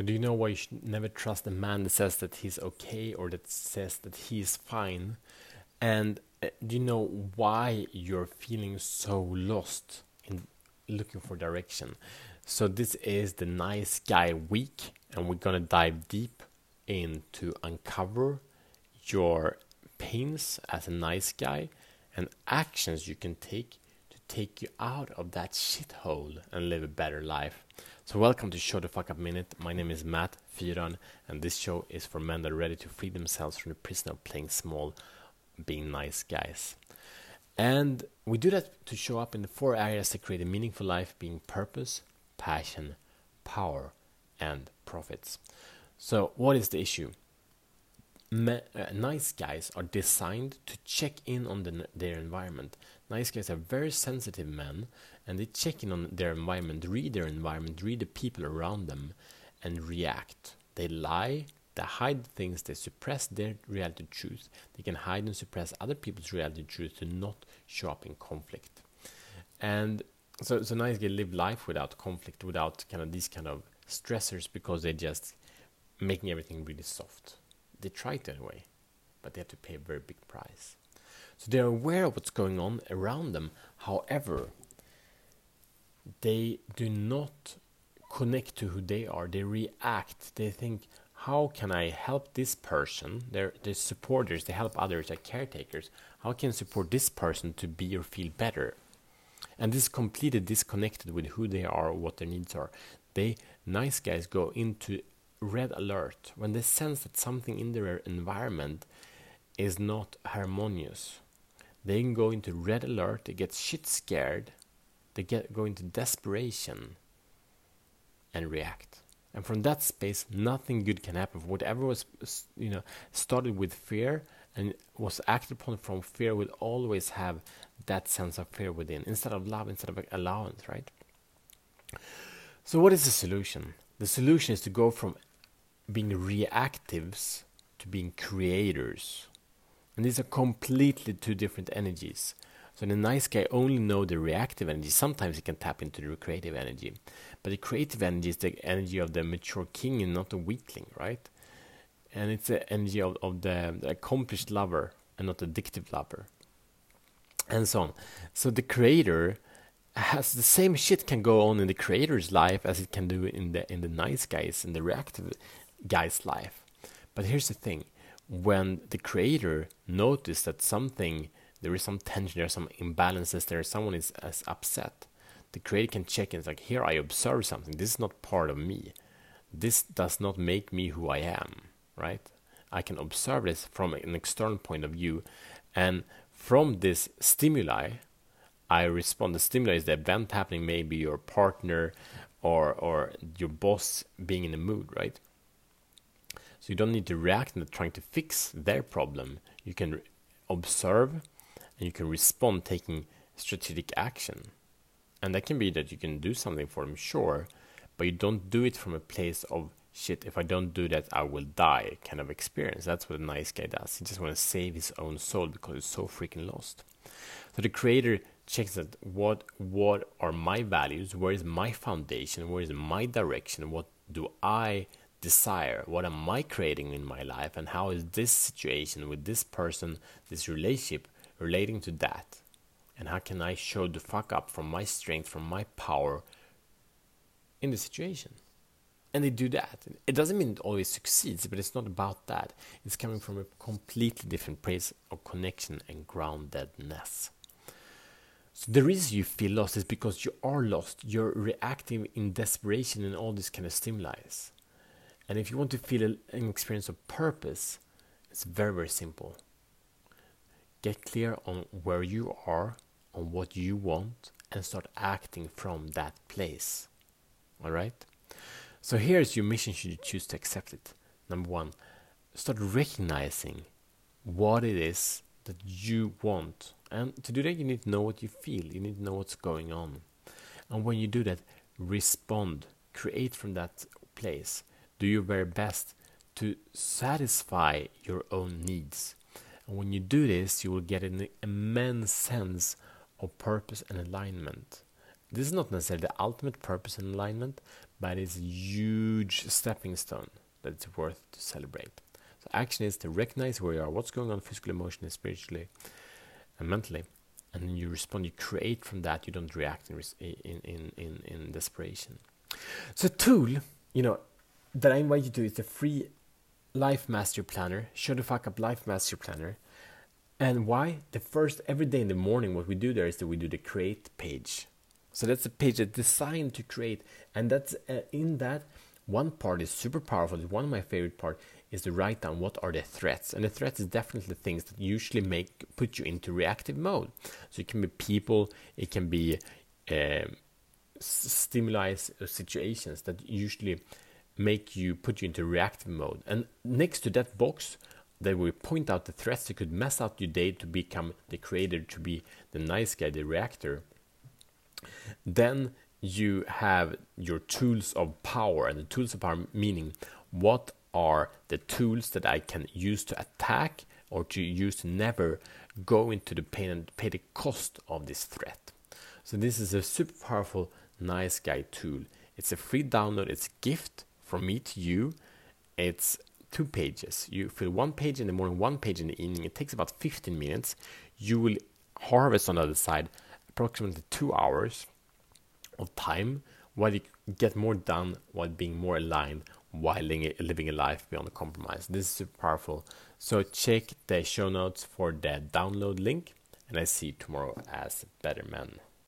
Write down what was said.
So, do you know why you should never trust a man that says that he's okay or that says that he's fine? And uh, do you know why you're feeling so lost in looking for direction? So, this is the nice guy week, and we're gonna dive deep into uncover your pains as a nice guy and actions you can take to take you out of that shithole and live a better life. So, welcome to Show the Fuck Up Minute. My name is Matt Fyron, and this show is for men that are ready to free themselves from the prison of playing small, being nice guys. And we do that to show up in the four areas that create a meaningful life being purpose, passion, power, and profits. So, what is the issue? Me- uh, nice guys are designed to check in on the, their environment. Nice guys are very sensitive men and they check in on their environment, read their environment, read the people around them, and react. They lie, they hide things, they suppress their reality truth. They can hide and suppress other people's reality truth to not show up in conflict. And so, so nice guys live life without conflict, without kind of these kind of stressors because they're just making everything really soft. They try it anyway, but they have to pay a very big price. So they're aware of what's going on around them. However, they do not connect to who they are. They react. They think, how can I help this person? They're, they're supporters. They help others. They're caretakers. How can I support this person to be or feel better? And this is completely disconnected with who they are what their needs are. They nice guys go into red alert when they sense that something in their environment is not harmonious. They can go into red alert, they get shit scared, they get go into desperation and react. And from that space, nothing good can happen. Whatever was, you know, started with fear and was acted upon from fear will always have that sense of fear within, instead of love, instead of allowance, right? So, what is the solution? The solution is to go from being reactives to being creators. And these are completely two different energies. So the nice guy only know the reactive energy. Sometimes he can tap into the creative energy. But the creative energy is the energy of the mature king and not the weakling, right? And it's the energy of, of the, the accomplished lover and not the addictive lover. And so on. So the creator has the same shit can go on in the creator's life as it can do in the in the nice guys in the reactive guy's life. But here's the thing when the creator notices that something, there is some tension, there are some imbalances, there someone is as upset, the creator can check and like, here I observe something. This is not part of me. This does not make me who I am, right? I can observe this from an external point of view, and from this stimuli, I respond. The stimuli is the event happening, maybe your partner or or your boss being in the mood, right? So you don't need to react and trying to fix their problem. You can observe and you can respond taking strategic action. And that can be that you can do something for them, sure, but you don't do it from a place of shit, if I don't do that, I will die kind of experience. That's what a nice guy does. He just wants to save his own soul because he's so freaking lost. So the creator checks that what what are my values, where is my foundation, where is my direction, what do I desire? What am I creating in my life? And how is this situation with this person, this relationship, relating to that? And how can I show the fuck up from my strength, from my power in the situation? And they do that. It doesn't mean it always succeeds, but it's not about that. It's coming from a completely different place of connection and groundedness. So the reason you feel lost is because you are lost. You're reacting in desperation and all these kind of stimuli. And if you want to feel an experience of purpose, it's very, very simple. Get clear on where you are, on what you want, and start acting from that place. All right? So here's your mission should you choose to accept it. Number one, start recognizing what it is that you want. And to do that, you need to know what you feel, you need to know what's going on. And when you do that, respond, create from that place do your very best to satisfy your own needs. And when you do this, you will get an immense sense of purpose and alignment. This is not necessarily the ultimate purpose and alignment, but it's a huge stepping stone that's worth to celebrate. So action is to recognize where you are, what's going on physically, emotionally, spiritually, and mentally, and then you respond. You create from that. You don't react in in in in, in desperation. So tool, you know, that I invite you to is the free Life Master Planner. Show the fuck up Life Master Planner. And why? The first every day in the morning, what we do there is that we do the create page. So that's a page that's designed to create, and that's uh, in that one part is super powerful. One of my favorite part is to write down what are the threats, and the threats is definitely things that usually make put you into reactive mode. So it can be people, it can be um, stimuli situations that usually make you put you into reactive mode. And next to that box, they will point out the threats that could mess up your day to become the creator, to be the nice guy, the reactor. Then you have your tools of power, and the tools of power meaning what are the tools that I can use to attack or to use to never go into the pain and pay the cost of this threat. So this is a super powerful nice guy tool. It's a free download, it's a gift from me to you. It's two pages. You fill one page in the morning, one page in the evening. It takes about 15 minutes. You will harvest on the other side approximately two hours of time while you get more done while being more aligned while living a life beyond compromise. This is super powerful. So check the show notes for the download link, and I see you tomorrow as better men.